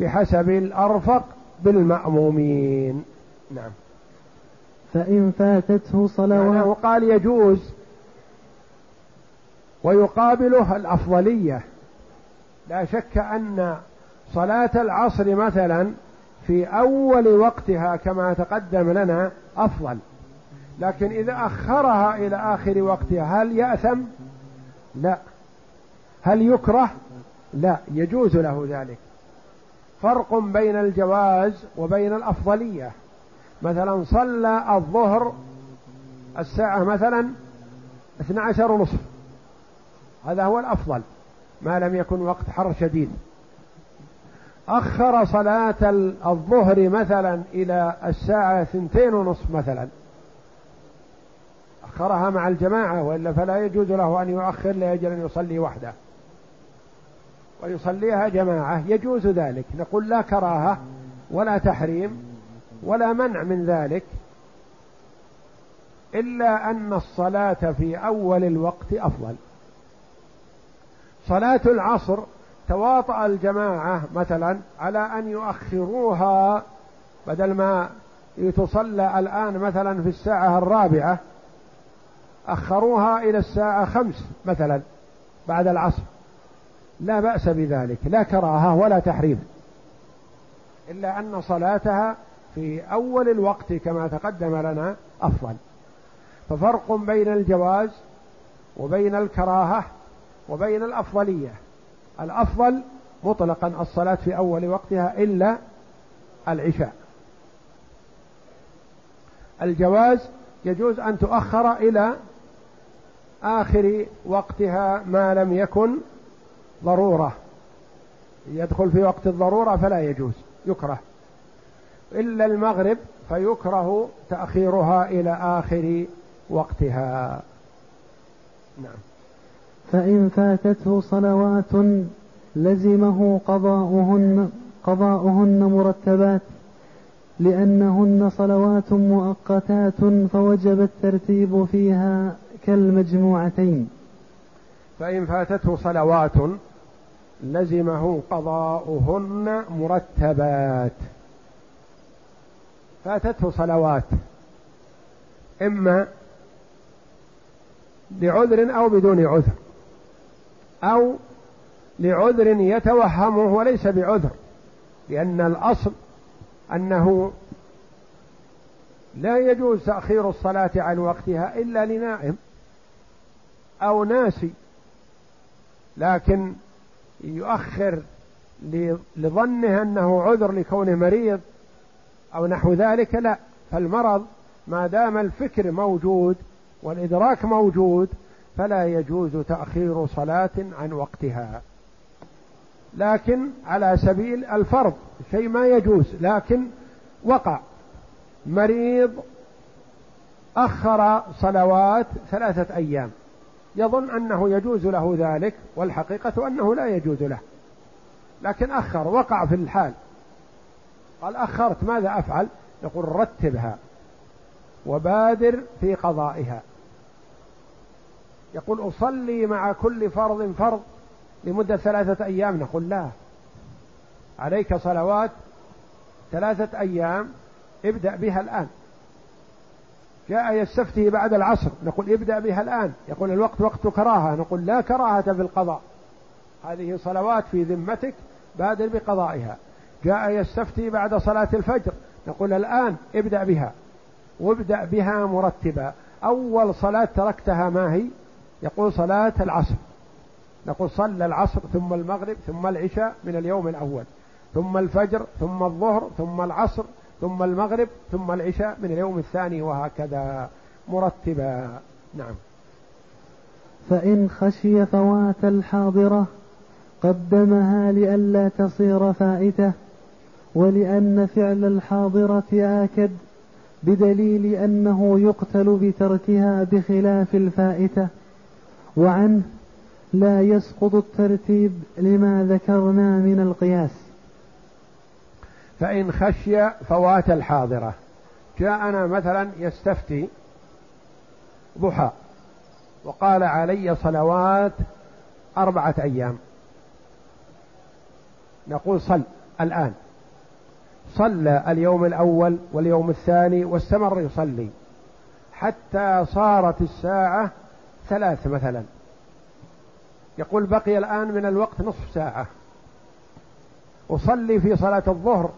بحسب الأرفق بالمأمومين. نعم. فإن فاتته صلوات يعني قال يجوز ويقابله الأفضلية. لا شك أن صلاة العصر مثلا في أول وقتها كما تقدم لنا أفضل. لكن إذا أخرها إلى آخر وقتها هل يأثم؟ لا. هل يكره؟ لا. يجوز له ذلك. فرق بين الجواز وبين الأفضلية. مثلا صلى الظهر الساعة مثلا 12 ونصف. هذا هو الأفضل ما لم يكن وقت حر شديد. أخر صلاة الظهر مثلا إلى الساعة ثنتين ونصف مثلا. أخرها مع الجماعة وإلا فلا يجوز له أن يؤخر لأجل أن يصلي وحده. ويصليها جماعة يجوز ذلك. نقول لا كراهة ولا تحريم ولا منع من ذلك إلا أن الصلاة في أول الوقت أفضل. صلاة العصر تواطأ الجماعة مثلا على أن يؤخروها بدل ما تصلى الآن مثلا في الساعة الرابعة أخروها إلى الساعة خمس مثلا بعد العصر. لا بأس بذلك لا كراهة ولا تحريم إلا أن صلاتها في أول الوقت كما تقدم لنا أفضل. ففرق بين الجواز وبين الكراهة وبين الأفضلية. الأفضل مطلقا الصلاة في أول وقتها إلا العشاء. الجواز يجوز أن تؤخر إلى آخر وقتها ما لم يكن ضرورة. يدخل في وقت الضرورة فلا يجوز يكره. إلا المغرب فيكره تأخيرها إلى آخر وقتها. نعم. فإن فاتته صلوات لزمه قضاؤهن قضاؤهن مرتبات لأنهن صلوات مؤقتات فوجب الترتيب فيها كالمجموعتين. فإن فاتته صلوات لزمه قضاؤهن مرتبات. فاتته صلوات إما لعذر أو بدون عذر. أو لعذر يتوهمه وليس بعذر لأن الأصل أنه لا يجوز تأخير الصلاة عن وقتها إلا لنائم أو ناسي لكن يؤخر لظنه أنه عذر لكونه مريض أو نحو ذلك لا فالمرض ما دام الفكر موجود والإدراك موجود فلا يجوز تأخير صلاة عن وقتها. لكن على سبيل الفرض شيء ما يجوز لكن وقع. مريض أخر صلوات ثلاثة أيام. يظن أنه يجوز له ذلك والحقيقة أنه لا يجوز له. لكن أخر وقع في الحال. قال أخرت ماذا أفعل؟ نقول رتبها وبادر في قضائها. يقول أصلي مع كل فرض فرض لمدة ثلاثة أيام. نقول لا. عليك صلوات ثلاثة أيام. ابدأ بها الآن. جاء يستفتي بعد العصر. نقول ابدأ بها الآن. يقول الوقت وقت كراهة. نقول لا كراهة في القضاء هذه صلوات في ذمتك. بادر بقضائها. جاء يستفتي بعد صلاة الفجر. نقول الآن ابدأ بها. وابدأ بها مرتبا. أول صلاة تركتها ما هي؟ يقول صلاة العصر. نقول صلى العصر ثم المغرب ثم العشاء من اليوم الأول ثم الفجر ثم الظهر ثم العصر ثم المغرب ثم العشاء من اليوم الثاني وهكذا. مرتبا. نعم. فإن خشي فوات الحاضرة قدمها لئلا تصير فائتة ولأن فعل الحاضرة آكد بدليل أنه يقتل بتركها بخلاف الفائتة. وعنه لا يسقط الترتيب لما ذكرنا من القياس. فإن خشي فوات الحاضرة. جاءنا مثلا يستفتي ضحى وقال علي صلوات أربعة أيام. نقول صل الآن. صلى اليوم الأول واليوم الثاني واستمر يصلي. حتى صارت الساعة ثلاث مثلا. يقول بقي الآن من الوقت نصف ساعة. أصلي في صلاة الظهر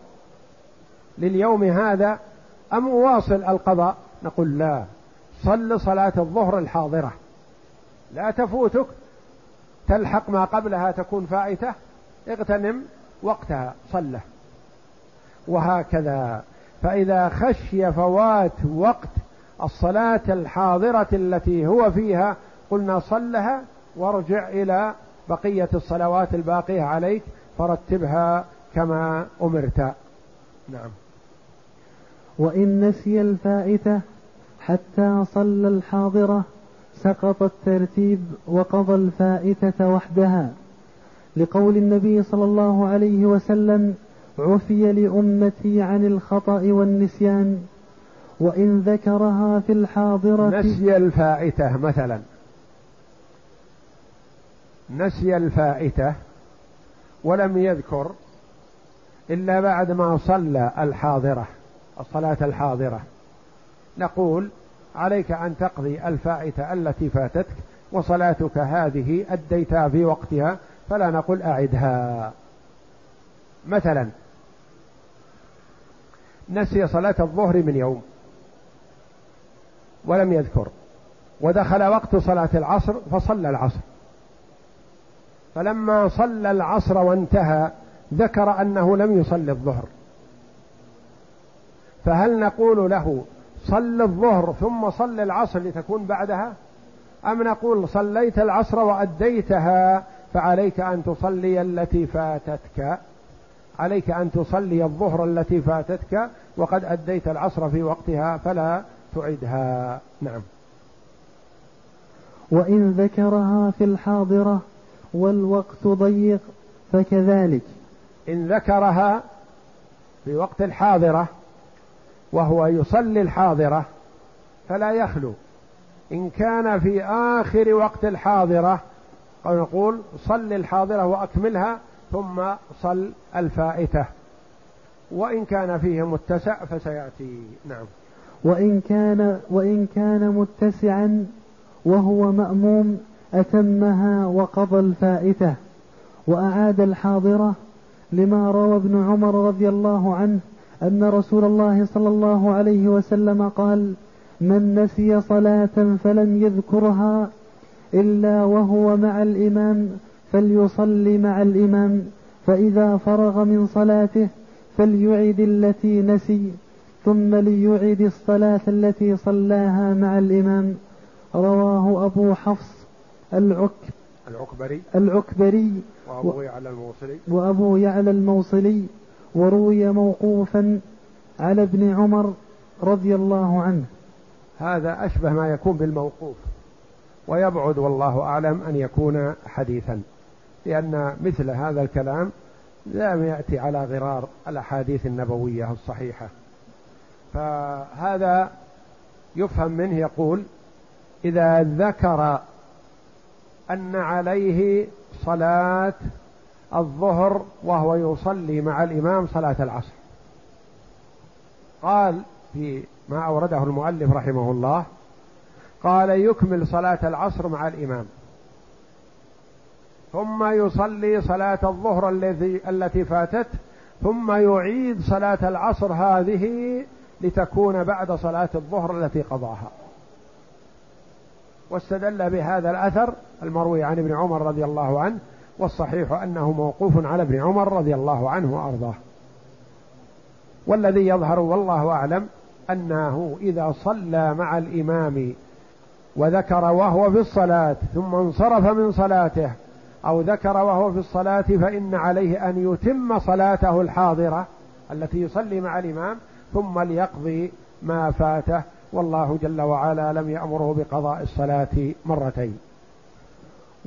لليوم هذا أم أواصل القضاء؟ نقول لا. صل صلاة الظهر الحاضرة. لا تفوتك. تلحق ما قبلها تكون فائتة. اغتنم وقتها. صله وهكذا. فإذا خشي فوات وقت الصلاة الحاضرة التي هو فيها قلنا صلها وارجع إلى بقية الصلوات الباقية عليك فرتبها كما أمرت. نعم. وإن نسي الفائتة حتى صلى الحاضرة سقط الترتيب وقضى الفائتة وحدها. لقول النبي صلى الله عليه وسلم عفي لأمتي عن الخطأ والنسيان. وإن ذكرها في الحاضرة نسي الفائتة مثلا. نسي الفائتة ولم يذكر إلا بعد ما صلى الحاضرة الصلاة الحاضرة. نقول عليك أن تقضي الفائتة التي فاتتك وصلاتك هذه أديتها في وقتها فلا نقول أعدها. مثلا نسي صلاة الظهر من يوم. ولم يذكر. ودخل وقت صلاة العصر فصلى العصر. فلما صلى العصر وانتهى ذكر أنه لم يصل الظهر. فهل نقول له صل الظهر ثم صل العصر لتكون بعدها؟ أم نقول صليت العصر وأديتها فعليك أن تصلي التي فاتتك؟ عليك أن تصلي الظهر التي فاتتك وقد أديت العصر في وقتها فلا تعدها نعم. وإن ذكرها في الحاضرة والوقت ضيق فكذلك. إن ذكرها في وقت الحاضرة وهو يصلي الحاضرة فلا يخلو. إن كان في آخر وقت الحاضرة أو نقول صل الحاضرة وأكملها ثم صل الفائتة. وإن كان فيه متسع فسيأتي. نعم. وإن كان وإن كان متسعا وهو مأموم أتمها وقضى الفائتة وأعاد الحاضرة لما روى ابن عمر رضي الله عنه أن رسول الله صلى الله عليه وسلم قال من نسي صلاة فلم يذكرها إلا وهو مع الإمام فليصلي مع الإمام فإذا فرغ من صلاته فليعد التي نسي ثم ليعد الصلاة التي صلاها مع الإمام رواه أبو حفص العك العكبري. العكبري وأبو يعلى الموصلي. وأبو يعلى الموصلي وروي موقوفا على ابن عمر رضي الله عنه. هذا أشبه ما يكون بالموقوف ويبعد والله أعلم أن يكون حديثا لأن مثل هذا الكلام لم يأتي على غرار الأحاديث النبوية الصحيحة. فهذا يفهم منه يقول إذا ذكر أن عليه صلاة الظهر وهو يصلي مع الإمام صلاة العصر. قال في ما أورده المؤلف رحمه الله قال يكمل صلاة العصر مع الإمام. ثم يصلي صلاة الظهر التي فاتت ثم يعيد صلاة العصر هذه لتكون بعد صلاة الظهر التي قضاها. واستدل بهذا الأثر المروي عن ابن عمر رضي الله عنه والصحيح أنه موقوف على ابن عمر رضي الله عنه وأرضاه. والذي يظهر والله أعلم أنه إذا صلى مع الإمام وذكر وهو في الصلاة ثم انصرف من صلاته أو ذكر وهو في الصلاة فإن عليه أن يتم صلاته الحاضرة التي يصلي مع الإمام ثم ليقضي ما فاته. والله جل وعلا لم يأمره بقضاء الصلاة مرتين.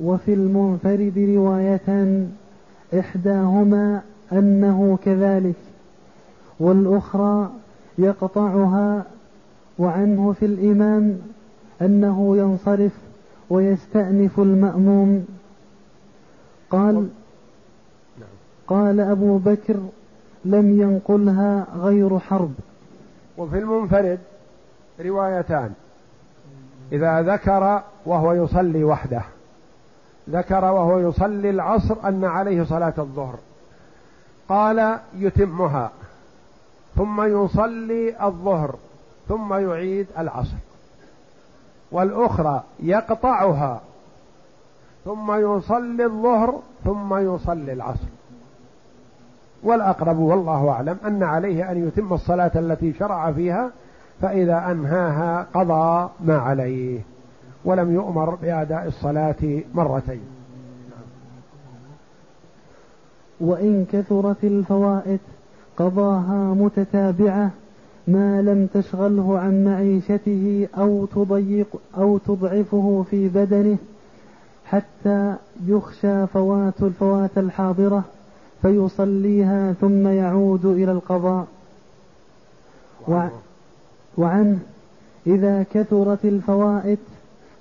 وفي المنفرد رواية إحداهما أنه كذلك والأخرى يقطعها وعنه في الإمام أنه ينصرف ويستأنف المأموم. قال نعم. قال أبو بكر لم ينقلها غير حرب. وفي المنفرد روايتان. إذا ذكر وهو يصلي وحده. ذكر وهو يصلي العصر أن عليه صلاة الظهر. قال يتمها. ثم يصلي الظهر. ثم يعيد العصر. والأخرى يقطعها. ثم يصلي الظهر ثم يصلي العصر. والأقرب والله أعلم أن عليه أن يتم الصلاة التي شرع فيها فإذا أنهاها قضى ما عليه ولم يؤمر بأداء الصلاة مرتين. وإن كثرت الفوائد قضاها متتابعة ما لم تشغله عن معيشته أو تضيق أو تضعفه في بدنه حتى يخشى فوات الفوات الحاضرة فيصليها ثم يعود إلى القضاء. وعنه. إذا كثرت الفوائد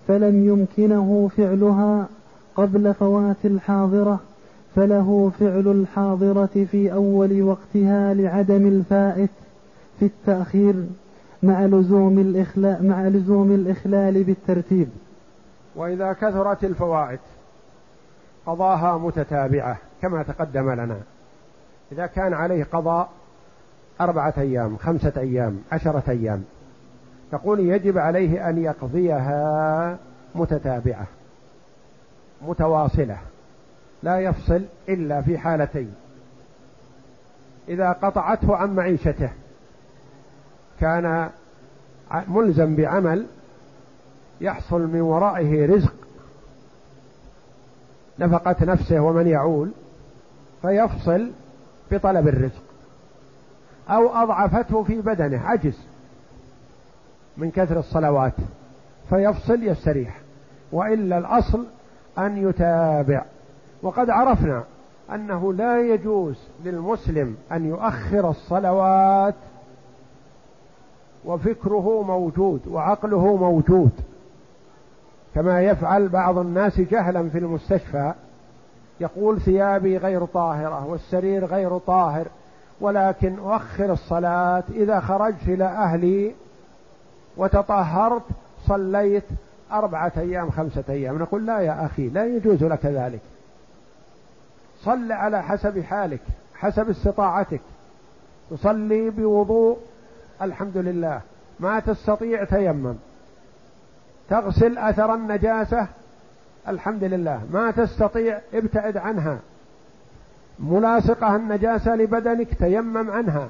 فلم يمكنه فعلها قبل فوات الحاضرة فله فعل الحاضرة في أول وقتها لعدم الفائت في التأخير مع لزوم الإخلال مع لزوم الإخلال بالترتيب. وإذا كثرت الفوائد قضاها متتابعة. كما تقدم لنا. إذا كان عليه قضاء أربعة أيام خمسة أيام عشرة أيام يقول يجب عليه أن يقضيها متتابعة متواصلة لا يفصل إلا في حالتين إذا قطعته عن معيشته كان ملزم بعمل يحصل من ورائه رزق نفقة نفسه ومن يعول فيفصل بطلب الرزق أو أضعفته في بدنه عجز من كثر الصلوات فيفصل يستريح وإلا الأصل أن يتابع. وقد عرفنا أنه لا يجوز للمسلم أن يؤخر الصلوات وفكره موجود وعقله موجود كما يفعل بعض الناس جهلا في المستشفى. يقول ثيابي غير طاهرة والسرير غير طاهر ولكن أؤخر الصلاة إذا خرجت إلى أهلي وتطهرت صليت أربعة أيام خمسة أيام. نقول لا يا أخي لا يجوز لك ذلك. صل على حسب حالك حسب استطاعتك. تصلي بوضوء الحمد لله. ما تستطيع تيمم. تغسل أثر النجاسة الحمد لله. ما تستطيع ابتعد عنها. ملاصقة النجاسة لبدنك تيمم عنها.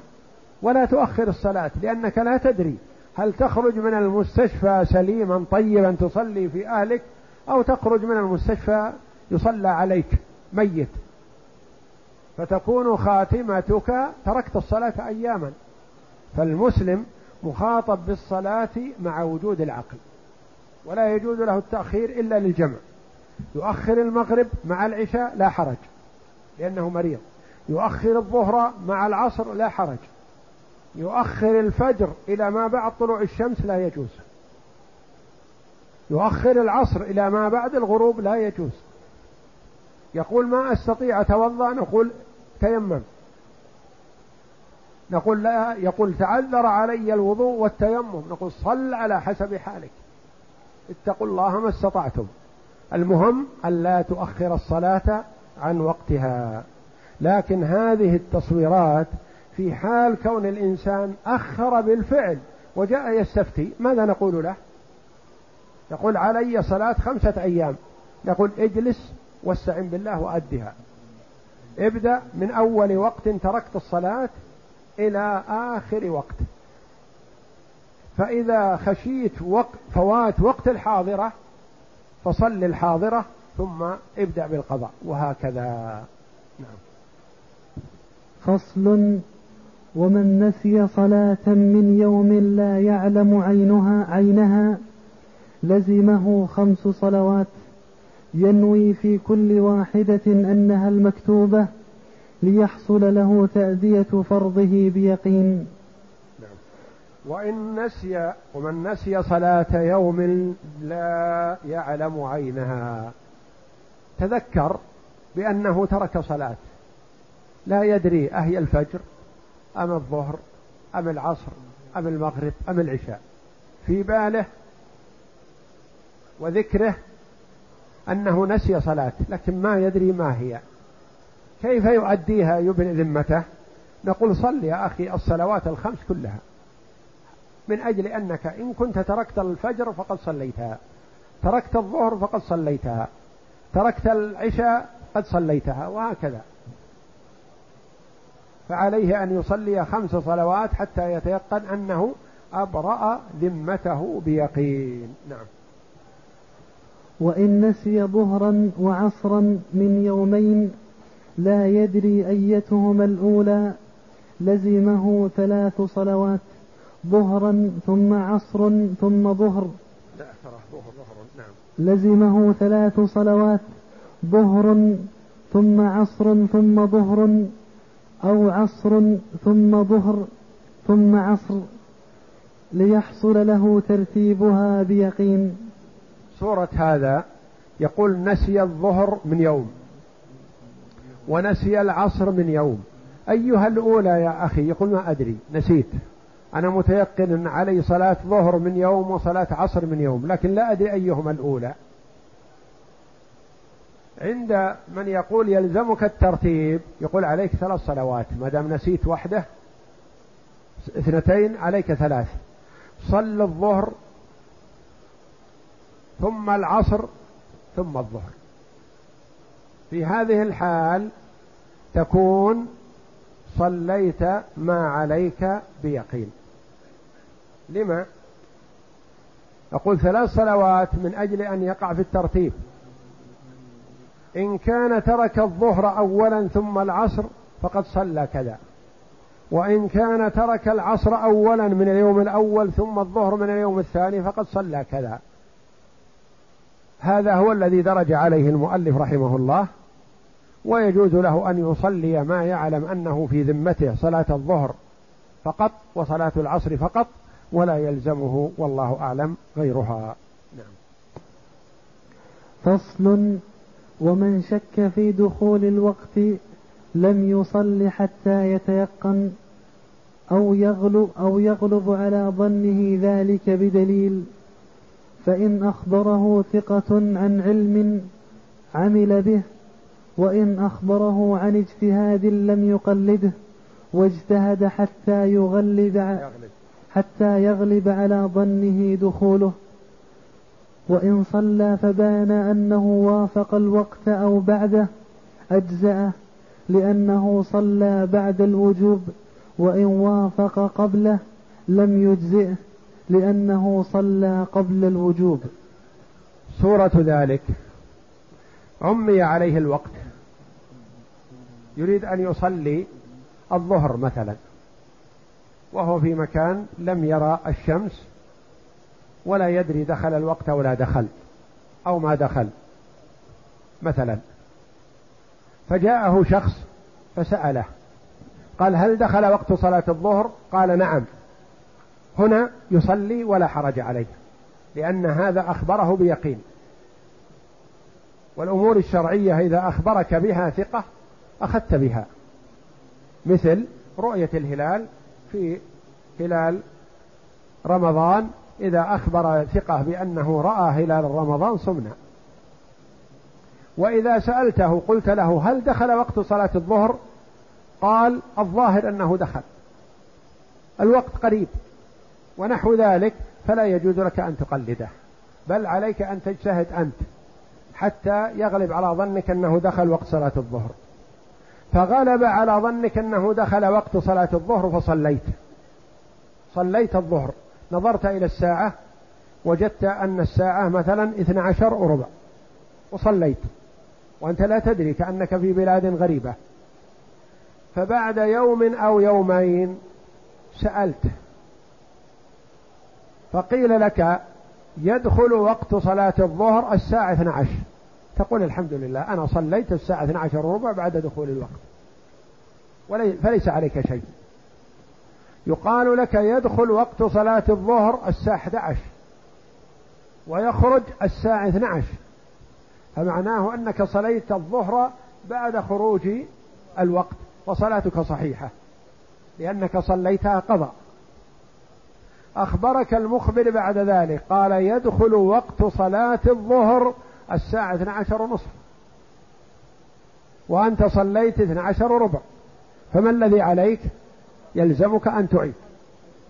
ولا تؤخر الصلاة لأنك لا تدري هل تخرج من المستشفى سليما طيبا تصلي في أهلك أو تخرج من المستشفى يصلى عليك ميت. فتكون خاتمتك تركت الصلاة أياما. فالمسلم مخاطب بالصلاة مع وجود العقل. ولا يجوز له التأخير إلا للجمع. يؤخر المغرب مع العشاء لا حرج لأنه مريض. يؤخر الظهر مع العصر لا حرج. يؤخر الفجر إلى ما بعد طلوع الشمس لا يجوز. يؤخر العصر إلى ما بعد الغروب لا يجوز. يقول ما أستطيع أتوضأ نقول تيمم. نقول لا يقول تعذر علي الوضوء والتيمم. نقول صل على حسب حالك. اتقوا الله ما استطعتم. المهم ألا تؤخر الصلاة عن وقتها. لكن هذه التصويرات في حال كون الإنسان أخر بالفعل وجاء يستفتي ماذا نقول له؟ يقول علي صلاة خمسة أيام. نقول اجلس واستعن بالله وأدها. ابدأ من أول وقت تركت الصلاة إلى آخر وقت. فإذا خشيت وقت فوات وقت الحاضرة فصل الحاضرة ثم ابدأ بالقضاء وهكذا نعم فصل ومن نسي صلاة من يوم لا يعلم عينها عينها لزمه خمس صلوات ينوي في كل واحدة أنها المكتوبة ليحصل له تأدية فرضه بيقين. وإن نسي ومن نسي صلاة يوم لا يعلم عينها. تذكر بأنه ترك صلاة. لا يدري أهي الفجر أم الظهر أم العصر أم المغرب أم العشاء. في باله وذكره أنه نسي صلاة لكن ما يدري ما هي. كيف يؤديها يبني ذمته؟ نقول صل يا أخي الصلوات الخمس كلها. من أجل أنك إن كنت تركت الفجر فقد صليتها تركت الظهر فقد صليتها تركت العشاء قد صليتها وهكذا. فعليه أن يصلي خمس صلوات حتى يتيقن أنه أبرأ ذمته بيقين. نعم. وإن نسي ظهرا وعصرا من يومين لا يدري أيتهما الأولى لزمه ثلاث صلوات. ظهرا ثم عصر ثم ظهر. لا ظهر ظهر نعم. لزمه ثلاث صلوات ظهر ثم عصر ثم ظهر أو عصر ثم ظهر ثم عصر ليحصل له ترتيبها بيقين. صورة هذا يقول نسي الظهر من يوم ونسي العصر من يوم. أيها الأولى يا أخي يقول ما أدري نسيت. أنا متيقن أن علي صلاة ظهر من يوم وصلاة عصر من يوم لكن لا أدري أيهما الأولى. عند من يقول يلزمك الترتيب يقول عليك ثلاث صلوات ما دام نسيت وحده اثنتين عليك ثلاث. صل الظهر ثم العصر ثم الظهر. في هذه الحال تكون صليت ما عليك بيقين. لما؟ أقول ثلاث صلوات من أجل أن يقع في الترتيب. إن كان ترك الظهر أولا ثم العصر فقد صلى كذا. وإن كان ترك العصر أولا من اليوم الأول ثم الظهر من اليوم الثاني فقد صلى كذا. هذا هو الذي درج عليه المؤلف رحمه الله. ويجوز له أن يصلي ما يعلم أنه في ذمته صلاة الظهر فقط وصلاة العصر فقط ولا يلزمه والله أعلم غيرها. نعم. فصل ومن شك في دخول الوقت لم يصل حتى يتيقن أو يغلب أو يغلب على ظنه ذلك بدليل فإن أخبره ثقة عن علم عمل به وإن أخبره عن اجتهاد لم يقلده واجتهد حتى يغلب حتى يغلب على ظنه دخوله. وإن صلى فبان أنه وافق الوقت أو بعده أجزأه لأنه صلى بعد الوجوب. وإن وافق قبله لم يجزئه لأنه صلى قبل الوجوب. صورة ذلك. عمي عليه الوقت. يريد أن يصلي الظهر مثلا. وهو في مكان لم يرى الشمس ولا يدري دخل الوقت أو لا دخل أو ما دخل مثلا. فجاءه شخص فسأله قال هل دخل وقت صلاة الظهر؟ قال نعم. هنا يصلي ولا حرج عليه لأن هذا أخبره بيقين. والأمور الشرعية إذا أخبرك بها ثقة أخذت بها. مثل رؤية الهلال في هلال رمضان إذا أخبر ثقة بأنه رأى هلال رمضان صمنا وإذا سألته قلت له هل دخل وقت صلاة الظهر؟ قال الظاهر أنه دخل. الوقت قريب. ونحو ذلك فلا يجوز لك أن تقلده. بل عليك أن تجتهد أنت حتى يغلب على ظنك أنه دخل وقت صلاة الظهر. فغلب على ظنك أنه دخل وقت صلاة الظهر فصليت. صليت الظهر. نظرت إلى الساعة وجدت أن الساعة مثلا 12 وربع. وصليت. وأنت لا تدري كأنك في بلاد غريبة. فبعد يوم أو يومين سألت. فقيل لك يدخل وقت صلاة الظهر الساعة 12 تقول الحمد لله أنا صليت الساعة 12 وربع بعد دخول الوقت. فليس عليك شيء. يقال لك يدخل وقت صلاة الظهر الساعة 11 ويخرج الساعة 12 فمعناه أنك صليت الظهر بعد خروج الوقت وصلاتك صحيحة لأنك صليتها قضاء أخبرك المخبر بعد ذلك قال يدخل وقت صلاة الظهر الساعة 12 ونصف. وأنت صليت 12 وربع فما الذي عليك؟ يلزمك أن تعيد.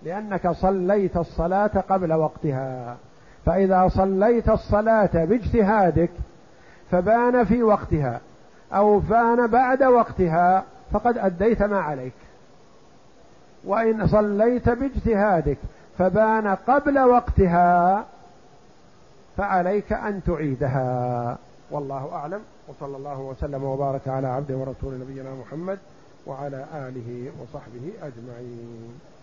لأنك صليت الصلاة قبل وقتها. فإذا صليت الصلاة باجتهادك فبان في وقتها. أو بان بعد وقتها فقد أديت ما عليك. وإن صليت باجتهادك فبان قبل وقتها فعليك أن تعيدها. والله أعلم. وصلى الله وسلم وبارك على عبده ورسول نبينا محمد وعلى آله وصحبه أجمعين.